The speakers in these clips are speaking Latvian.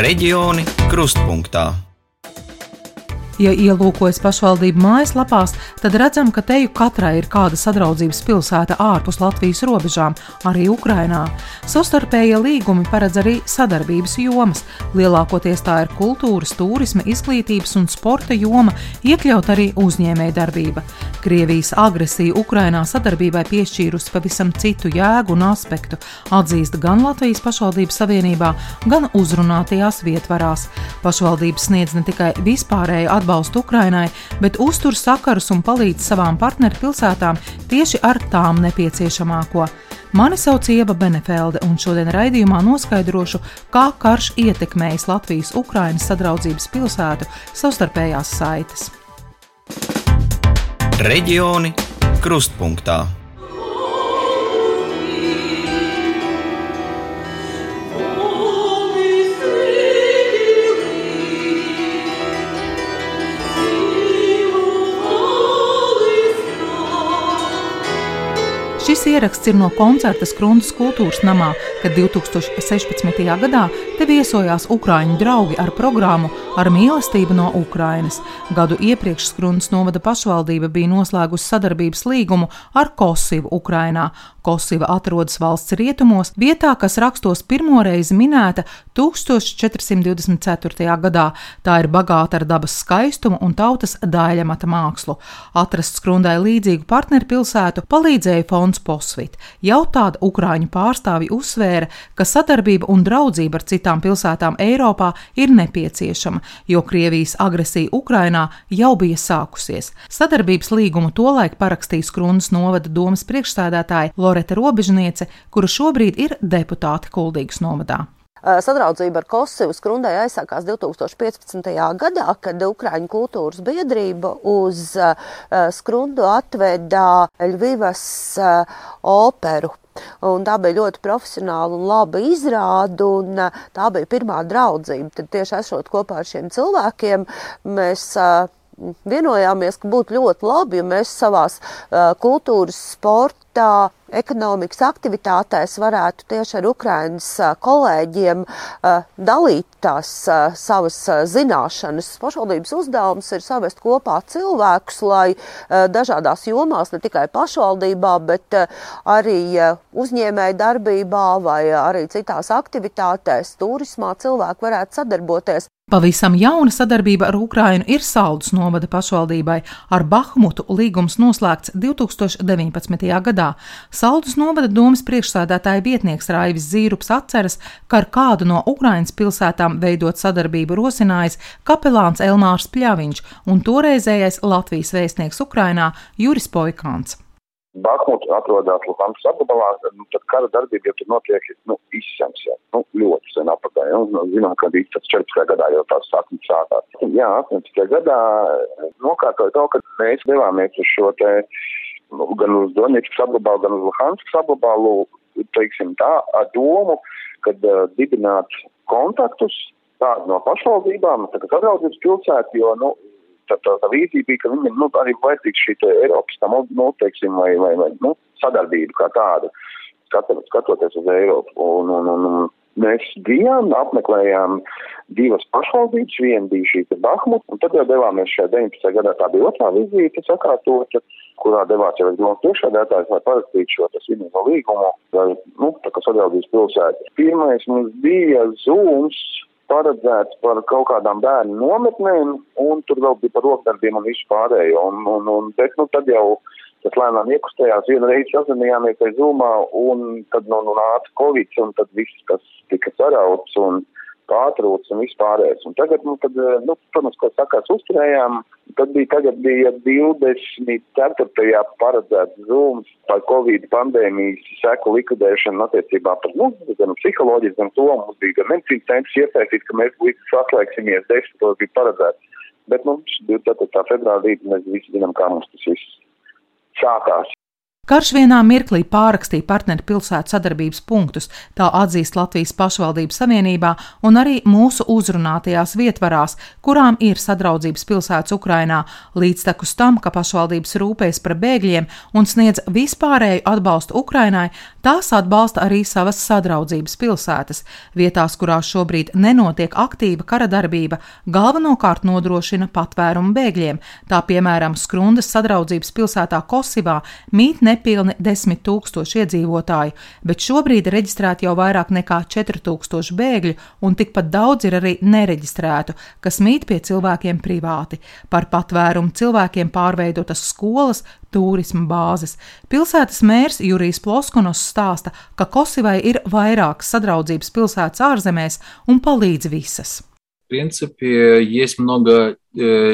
Reģioni krustpunktā. Ja ielūkojas pašvaldību mājaslapās, tad redzam, ka teju katrai ir kāda sadraudzības pilsēta ārpus Latvijas robežām, arī Ukrainā. Savstarpējie līgumi paredz arī sadarbības jomas. Lielākoties tā ir kultūras, turisma, izglītības un sporta joma, iekļaut arī uzņēmējdarbība. Krievijas agresija Ukrainā sadarbībai piešķīrusi pavisam citu jēgu un aspektu, atzīst gan Latvijas pašvaldības savienībā, gan uzrunātajās vietvarās. Pašvaldības sniedz ne tikai vispārēju atbalstu, atbalstu Ukrainai, bet uztur sakarus un palīdz savām partneru pilsētām tieši ar tām nepieciešamāko. Mani sauc Ieva Benefelde, un šodien raidījumā noskaidrošu, kā karš ietekmējis Latvijas-Ukrainas sadraudzības pilsētu savstarpējās saites. Reģioni krustpunktā. Šis ieraksts ir no koncerta Skrundas kultūras namā, kad 2016. gadā te viesojās Ukrāņu draugi ar programmu Ar mīlestību no Ukrainas. Gadu iepriekš Skrundas novada pašvaldība bija noslēgusi sadarbības līgumu ar Kosivu Ukrainā. Kosiva atrodas valsts rietumos, vietā, kas rakstos pirmoreiz minēta 1424. gadā. Tā ir bagāta ar dabas skaistumu un tautas daļamata mākslu. Atrast Skrundai līdzīgu partneru pilsētu palīdzēja fonds Posvit. Jau tāda Ukrāņu pārstāvji uzsvēra, ka sadarbība un draudzība ar citām pilsētām Eiropā ir nepieciešama, jo Krievijas agresija Ukrainā jau bija sākusies. Sadarbības līgumu tolaik parakstīja Skrundas novada domas priekšstādātāja Loreta Robežniece, kura šobrīd ir deputāte Kuldīgas novadā. Sadraudzība ar Kosovu skrundai aizsākās 2015. gadā, kad Ukrāņu kultūras biedrība uz skrundu atveda Ļvivas operu. Un tā bija ļoti profesionāla un laba izrāde, un tā bija pirmā draudzība. Tad tieši esot kopā ar šiem cilvēkiem, mēs vienojāmies, ka būtu ļoti labi, ja mēs savās kultūras, sporta, ekonomikas aktivitātēs varētu tieši ar Ukraiņas kolēģiem dalīt tās savas zināšanas. Pašvaldības uzdevums ir savest kopā cilvēkus, lai dažādās jomās, ne tikai pašvaldībā, bet arī uzņēmēja darbībā vai arī citās aktivitātēs, turismā cilvēki varētu sadarboties. Pavisam jauna sadarbība ar Ukrainu ir Saldus novada pašvaldībai. Ar Bahmutu līgums noslēgts 2019. gadā. Saldus novada domas priekšsādātāja vietnieks Raivis Zīrups atceras, ka ar kādu no Ukrainas pilsētām veidot sadarbību rosinājis kapelāns Elmārs Pļaviņš un toreizējais Latvijas vēstnieks Ukrainā Juris Poikāns. Bahmuts atrodas Luhanskas apgabalā, nu, tad kara darbība jau tur notiek nu, izsams, jau, nu, ļoti sen apakaļ. Nu, nu, zinām, ka bija tas 14. gadā jau tās sākums sākās. Jā, 18. gadā nokārtoja to, ka mēs devāmies uz šo te, nu, gan uz Doņetskas apgabalu, gan uz Luhanskas apgabalu, teiksim tā, ar domu, kad uh, dibināt kontaktus tādu no pašvaldībām, tā kā sadraudzības pilsētu, jo, nu, tā, tā, tā vīzija bija, ka viņam nu, arī vajadzīgs šī Eiropas tam, nu, teiksim, vai, vai, vai nu, sadarbība kā tāda, skatot, skatoties uz Eiropu. Un, un, un, un mēs bijām, apmeklējām divas pašvaldības, viena bija šī Bahmut, un tad jau devāmies šajā 19. gadā, tā bija otrā vizīte sakārtota, kurā devās jau es domu priekšādētājs, lai parakstītu šo tas vienīgo līgumu, vai, nu, tā kā sadarbības pilsētas. Pirmais mums bija Zooms, paredzēts par kaut kādām bērnu nometnēm, un tur vēl bija par rokdarbiem un visu pārējo. Un, un, un, bet, nu, tad jau tas lēnām iekustējās, vienu reizi sazinājāmies pie Zumā, un tad nu, nu nāca Covid, un tad viss, kas tika sarauts, un pārtrūcis un vispārējais. Un tagad, nu, tad, eh, nu, protams, ko sakās uzturējām, tad bija, tagad bija 24. paredzēts zūms par Covid pandēmijas seku likvidēšanu attiecībā par, nu, gan psiholoģiju, gan to mums bija gan medicīnas centrs iesaistīt, ka mēs līdz saslēgsimies, desmitos bija paredzēts. Bet, nu, 24. februārī mēs visi zinām, kā mums tas viss sākās. Karš vienā mirklī pārakstīja partneru pilsētu sadarbības punktus, tā atzīst Latvijas pašvaldības savienībā un arī mūsu uzrunātajās vietvarās, kurām ir sadraudzības pilsētas Ukrainā, līdztekus tam, ka pašvaldības rūpējas par bēgļiem un sniedz vispārēju atbalstu Ukrainai, tās atbalsta arī savas sadraudzības pilsētas. Vietās, kurās šobrīd nenotiek aktīva kara darbība, galvenokārt nodrošina patvērumu bēgļiem, tā piemēram Skrundas sadraudzības pilsētā Kosivā mīt ne nepilni 10 tūkstoši iedzīvotāju, bet šobrīd reģistrēti jau vairāk nekā 4000 bēgļu, un tikpat daudz ir arī nereģistrētu, kas mīt pie cilvēkiem privāti. Par patvērumu cilvēkiem pārveidotas skolas, turisma bāzes. Pilsētas mērs Jurijs Ploskonos stāsta, ka Kosivai ir vairākas sadraudzības pilsētas ārzemēs un palīdz visas принципе, есть много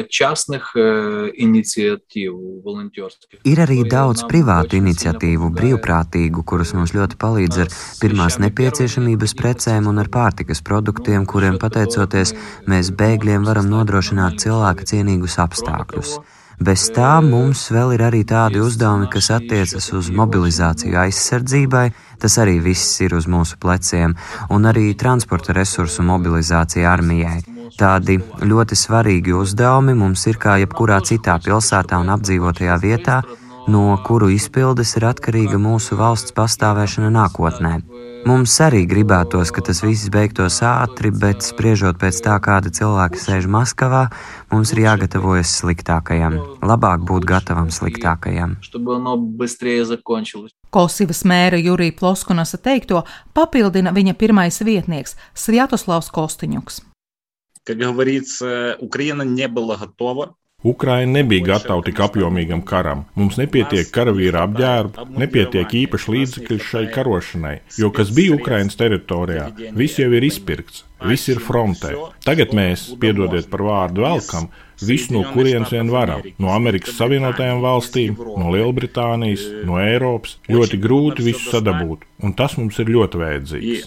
частных iniciatīvu, volunteersku. Ir arī daudz privātu iniciatīvu, brīvprātīgu, kuras mums ļoti palīdz ar pirmās nepieciešamības precēm un ar pārtikas produktiem, kuriem pateicoties mēs bēgļiem varam nodrošināt cilvēka cienīgus apstākļus. Bez tā mums vēl ir arī tādi uzdevumi, kas attiecas uz mobilizāciju aizsardzībai, tas arī viss ir uz mūsu pleciem, un arī transporta resursu mobilizācija armijai. Tādi ļoti svarīgi uzdevumi mums ir kā jebkurā citā pilsētā un apdzīvotajā vietā, no kuru izpildes ir atkarīga mūsu valsts pastāvēšana nākotnē. Mums arī gribētos, ka tas viss beigtos ātri, bet spriežot pēc tā, kāda cilvēka sēž Maskavā, mums ir jāgatavojas sliktākajam. Labāk būt gatavam sliktākajam. Kosivas mēra Jurija Ploskunasa teikto papildina viņa pirmais vietnieks Sviatoslavs Kostiņuks. Как говорится, Украина не была готова Ukraina nebija gatava tik apjomīgam karam. Mums nepietiek karavīra apģērba, nepietiek īpaši līdzekļu šai karošanai, jo kas bija Ukrainas teritorijā, viss jau ir izpirkts, viss ir frontē. Tagad mēs, piedodiet par vārdu velkam, visu no kurienes vien varam - no Amerikas Savienotajām valstīm, no Lielbritānijas, no Eiropas. Ļoti grūti visu sadabūt, un tas mums ir ļoti vajadzīgs.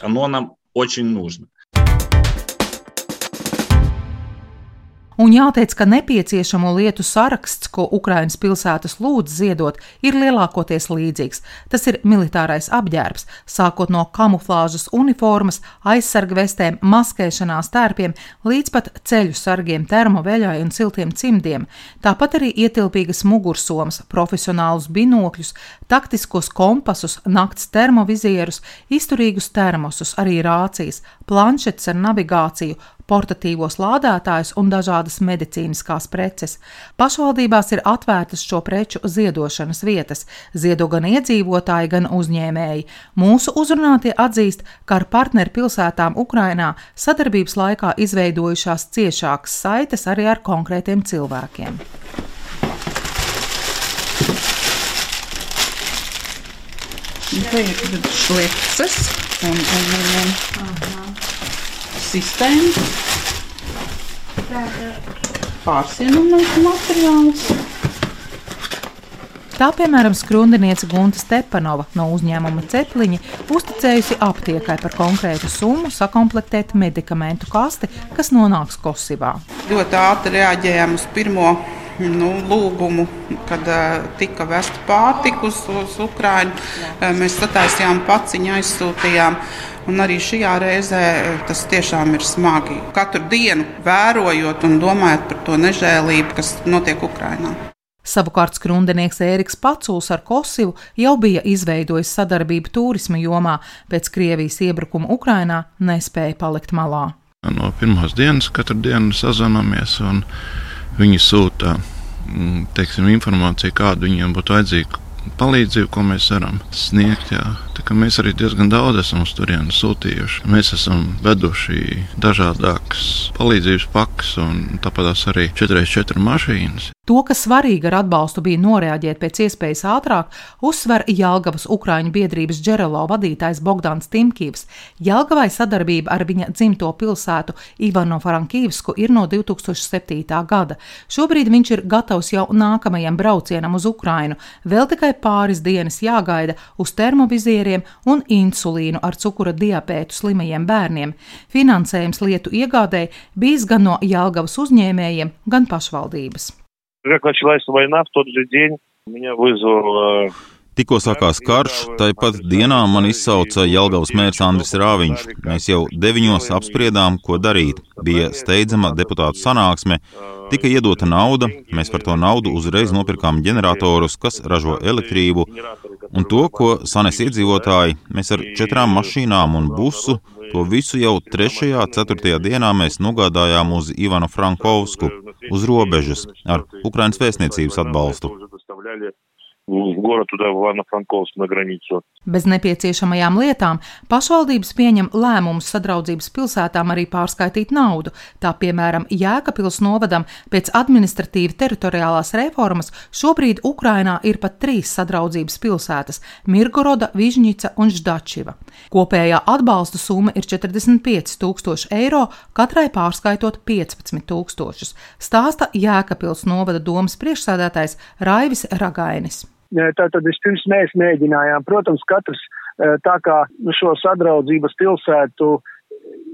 Un jāteic, ka nepieciešamo lietu saraksts, ko Ukrainas pilsētas lūdz ziedot, ir lielākoties līdzīgs. Tas ir militārais apģērbs, sākot no kamuflāžas uniformas, aizsarga vestēm, maskēšanās tērpiem līdz pat ceļu sargiem, termoveļai un siltiem cimdiem. Tāpat arī ietilpīgas mugursomas, profesionālus binokļus, taktiskos kompasus, nakts termovizierus, izturīgus termosus, arī rācijas, planšetes ar navigāciju, portatīvos lādētājus un dažādas medicīniskās preces. Pašvaldībās ir atvērtas šo preču ziedošanas vietas, ziedo gan iedzīvotāji, gan uzņēmēji. Mūsu uzrunātie atzīst, ka ar partneru pilsētām Ukrainā sadarbības laikā izveidojušās ciešākas saites arī ar konkrētiem cilvēkiem. Te ir šlices un, un, un, un sistēma. Pārsienamais materiāls. Tā, piemēram, skrundiniece Gunta Stepanova no uzņēmuma Cepliņa uzticējusi aptiekai par konkrētu summu sakomplektēt medikamentu kasti, kas nonāks Kosivā. Ļoti ātri reaģējām uz pirmo nu, lūgumu, kad uh, tika vesta pārtika uz, uz Ukrajinu. Uh, mēs sataisījām paciņu, aizsūtījām. Un arī šajā reizē tas tiešām ir smagi. Katru dienu vērojot un domājot par to nežēlību, kas notiek Ukrajinā. Savukārt skrundenieks Ēriks Paculs ar Kosivu jau bija izveidojis sadarbību turisma jomā, pēc Krievijas iebrukuma Ukrainā nespēja palikt malā. No pirmās dienas katru dienu sazvanāmies un viņi sūta mm, teiksim, informāciju, kādu viņiem būtu vajadzīga palīdzību, ko mēs varam sniegt. Jā. Mēs arī diezgan daudz esam uz turieni sūtījuši. Mēs esam veduši dažādākas palīdzības pakas, un tāpat arī 4x4 mašīnas. To, ka svarīgi ar atbalstu bija noreaģēt pēc iespējas ātrāk, uzsver Jālgavas Ukrāņu biedrības Džerelo vadītājs Bogdāns Timkīvs. Jālgavai sadarbība ar viņa dzimto pilsētu Ivano Frankīvsku ir no 2007. gada. Šobrīd viņš ir gatavs jau nākamajam braucienam uz Ukrainu. Vēl tikai pāris dienas jāgaida uz termovizieriem un insulīnu ar cukura diabētu slimajiem bērniem. Finansējums lietu iegādēji bijis gan no Jālgavas uzņēmējiem, gan pašvaldības. Как началась война, в тот же день меня вызвал Tikko sākās karš, tāpat dienā man izsauca Jelgavas mērs Andris Rāviņš. Mēs jau deviņos apspriedām, ko darīt. Bija steidzama deputātu sanāksme, tika iedota nauda, mēs par to naudu uzreiz nopirkām ģeneratorus, kas ražo elektrību, un to, ko sanes iedzīvotāji, mēs ar četrām mašīnām un busu To visu jau 3. un 4. dienā mēs nogādājām uz Ivanu Frankovsku, uz robežas, ar Ukraiņas vēstniecības atbalstu uz gorotu vai Vānu-Frankovs no granicu. Bez nepieciešamajām lietām pašvaldības pieņem lēmumus sadraudzības pilsētām arī pārskaitīt naudu. Tā piemēram, Jēkabils novadam pēc administratīva teritoriālās reformas šobrīd Ukrainā ir pat trīs sadraudzības pilsētas - Mirgoroda, Vižņica un Ždačiva. Kopējā atbalsta summa ir 45 tūkstoši eiro, katrai pārskaitot 15 tūkstošus, stāsta Jēkabils novada domas priekšsādātājs Raivis Ragainis. Tātad vispirms mēs mēģinājām, protams, katrs tā kā šo sadraudzības pilsētu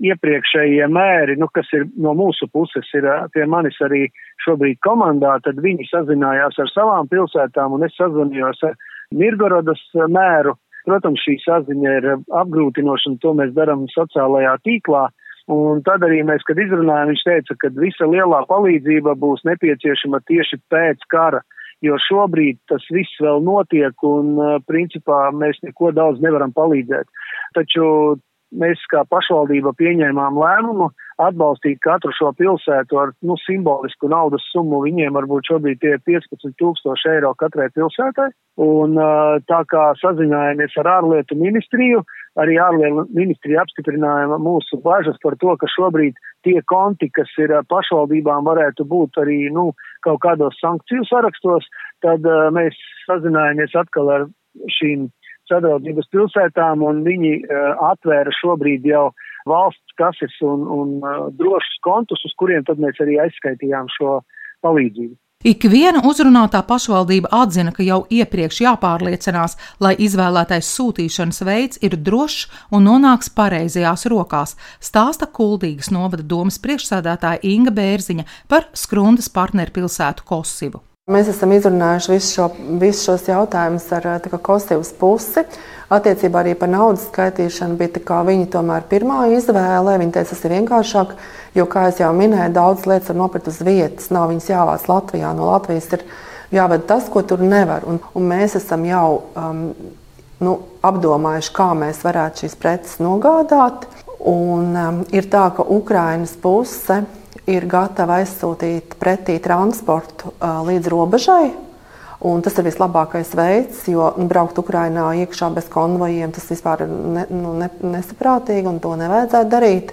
iepriekšējie mēri, nu, kas ir no mūsu puses, ir pie manis arī šobrīd komandā, tad viņi sazinājās ar savām pilsētām un es sazinājos ar Mirgorodas mēru. Protams, šī saziņa ir apgrūtinoša, un to mēs darām sociālajā tīklā. Un tad arī mēs, kad izrunājām, viņš teica, ka visa lielā palīdzība būs nepieciešama tieši pēc kara jo šobrīd tas viss vēl notiek un, principā, mēs neko daudz nevaram palīdzēt. Taču mēs kā pašvaldība pieņēmām lēmumu atbalstīt katru šo pilsētu ar nu, simbolisku naudas summu. Viņiem varbūt šobrīd ir 15 tūkstoši eiro katrai pilsētai. Un tā kā sazinājāmies ar ārlietu ministriju, arī ārlietu ministrija apstiprināja mūsu bažas par to, ka šobrīd tie konti, kas ir pašvaldībām, varētu būt arī nu, kaut kādos sankciju sarakstos, tad mēs sazinājāmies atkal ar šīm sadraudzības pilsētām, un viņi uh, atvēra šobrīd jau valsts kases un, un uh, drošus kontus, uz kuriem tad mēs arī aizskaitījām šo palīdzību. Ikviena uzrunātā pašvaldība atzina, ka jau iepriekš jāpārliecinās, lai izvēlētais sūtīšanas veids ir drošs un nonāks pareizajās rokās, stāsta Kuldīgas novada domas priekšsēdētāja Inga Bērziņa par Skrundas partnerpilsētu Kosivu. Mēs esam izrunājuši visu šo, visu šos jautājumus ar Kostīvas pusi. Attiecībā arī par naudas skaitīšanu bija viņa tomēr pirmā izvēle. Viņa teica, tas ir vienkāršāk, jo, kā jau minēju, daudz lietas var nopirkt uz vietas. Nav viņas jāvāc Latvijā. No Latvijas ir jāved tas, ko tur nevar. Un, un mēs esam jau um, nu, apdomājuši, kā mēs varētu šīs preces nogādāt. Un, um, ir tā, ka Ukrainas puse ir gatava aizsūtīt pretī transportu uh, līdz robežai. Un tas ir vislabākais veids, jo nu, braukt Ukrajinā iekšā bez konvojiem tas vispār ir ne, nu, ne, nesaprātīgi un to nevajadzētu darīt.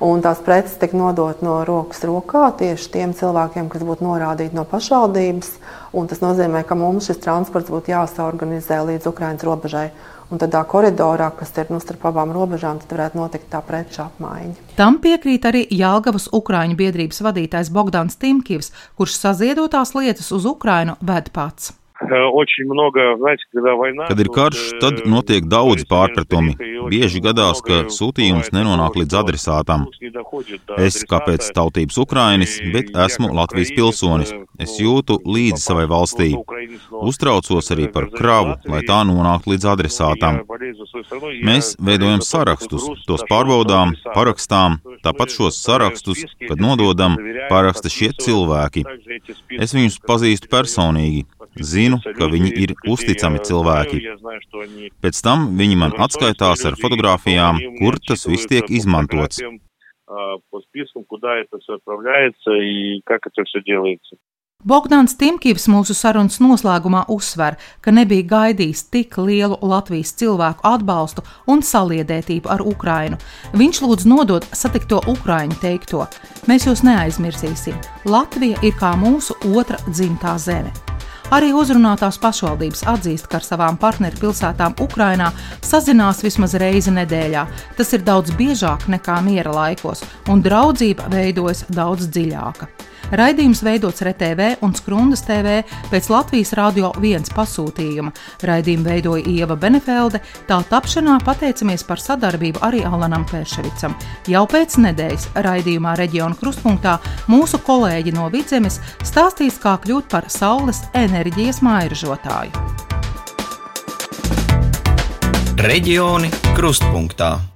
Un tās preces tiek nodotas no rokas rokā tieši tiem cilvēkiem, kas būtu norādīti no pašvaldības. Tas nozīmē, ka mums šis transports būtu jāsaorganizē līdz Ukraiņas robežai. Un tādā koridorā, kas ir nu, starp abām robežām, tad varētu notikt tā preču apmaiņa. Tam piekrīt arī Jālgavas Ukrāņu biedrības vadītājs Bogdāns Timkivs, kurš saziedotās lietas uz Ukrainu ved pats. Kad ir karš, tad notiek daudz pārpratumi. Bieži gadās, ka sūtījums nenonāk līdz adresātam. Es kā pēc tautības Ukrainis, bet esmu Latvijas pilsonis. Es jūtu līdzi savai valstī. Uztraucos arī par kravu, lai tā nonāktu līdz adresātam. Mēs veidojam sarakstus, tos pārbaudām, parakstām. Tāpat šos sarakstus, kad nododam, paraksta šie cilvēki. Es viņus pazīstu personīgi. Zinu, ka viņi ir uzticami cilvēki. Pēc tam viņi man atskaitās ar fotografijām, kur tas viss tiek izmantots. Bogdāns Timkivs mūsu sarunas noslēgumā uzsver, ka nebija gaidījis tik lielu Latvijas cilvēku atbalstu un saliedētību ar Ukrainu. Viņš lūdz nodot satikto Ukraiņu teikto: Mēs jūs neaizmirsīsim. Latvija ir kā mūsu otra dzimtā zeme. Arī uzrunātās pašvaldības atzīst, ka ar savām partneru pilsētām Ukrainā sazinās vismaz reizi nedēļā. Tas ir daudz biežāk nekā miera laikos, un draudzība veidojas daudz dziļāka. Raidījums veidots RTV un Skrundas TV pēc Latvijas Rādio 1 pasūtījuma. Raidījumu veidoja Ieva Benefelde, tā tapšanā pateicamies par sadarbību arī Alanam Pērševicam. Jau pēc nedēļas raidījumā Reģiona krustpunktā mūsu kolēģi no Vidzemes stāstīs, kā kļūt par saules enerģijas mairažotāju. Reģioni krustpunktā.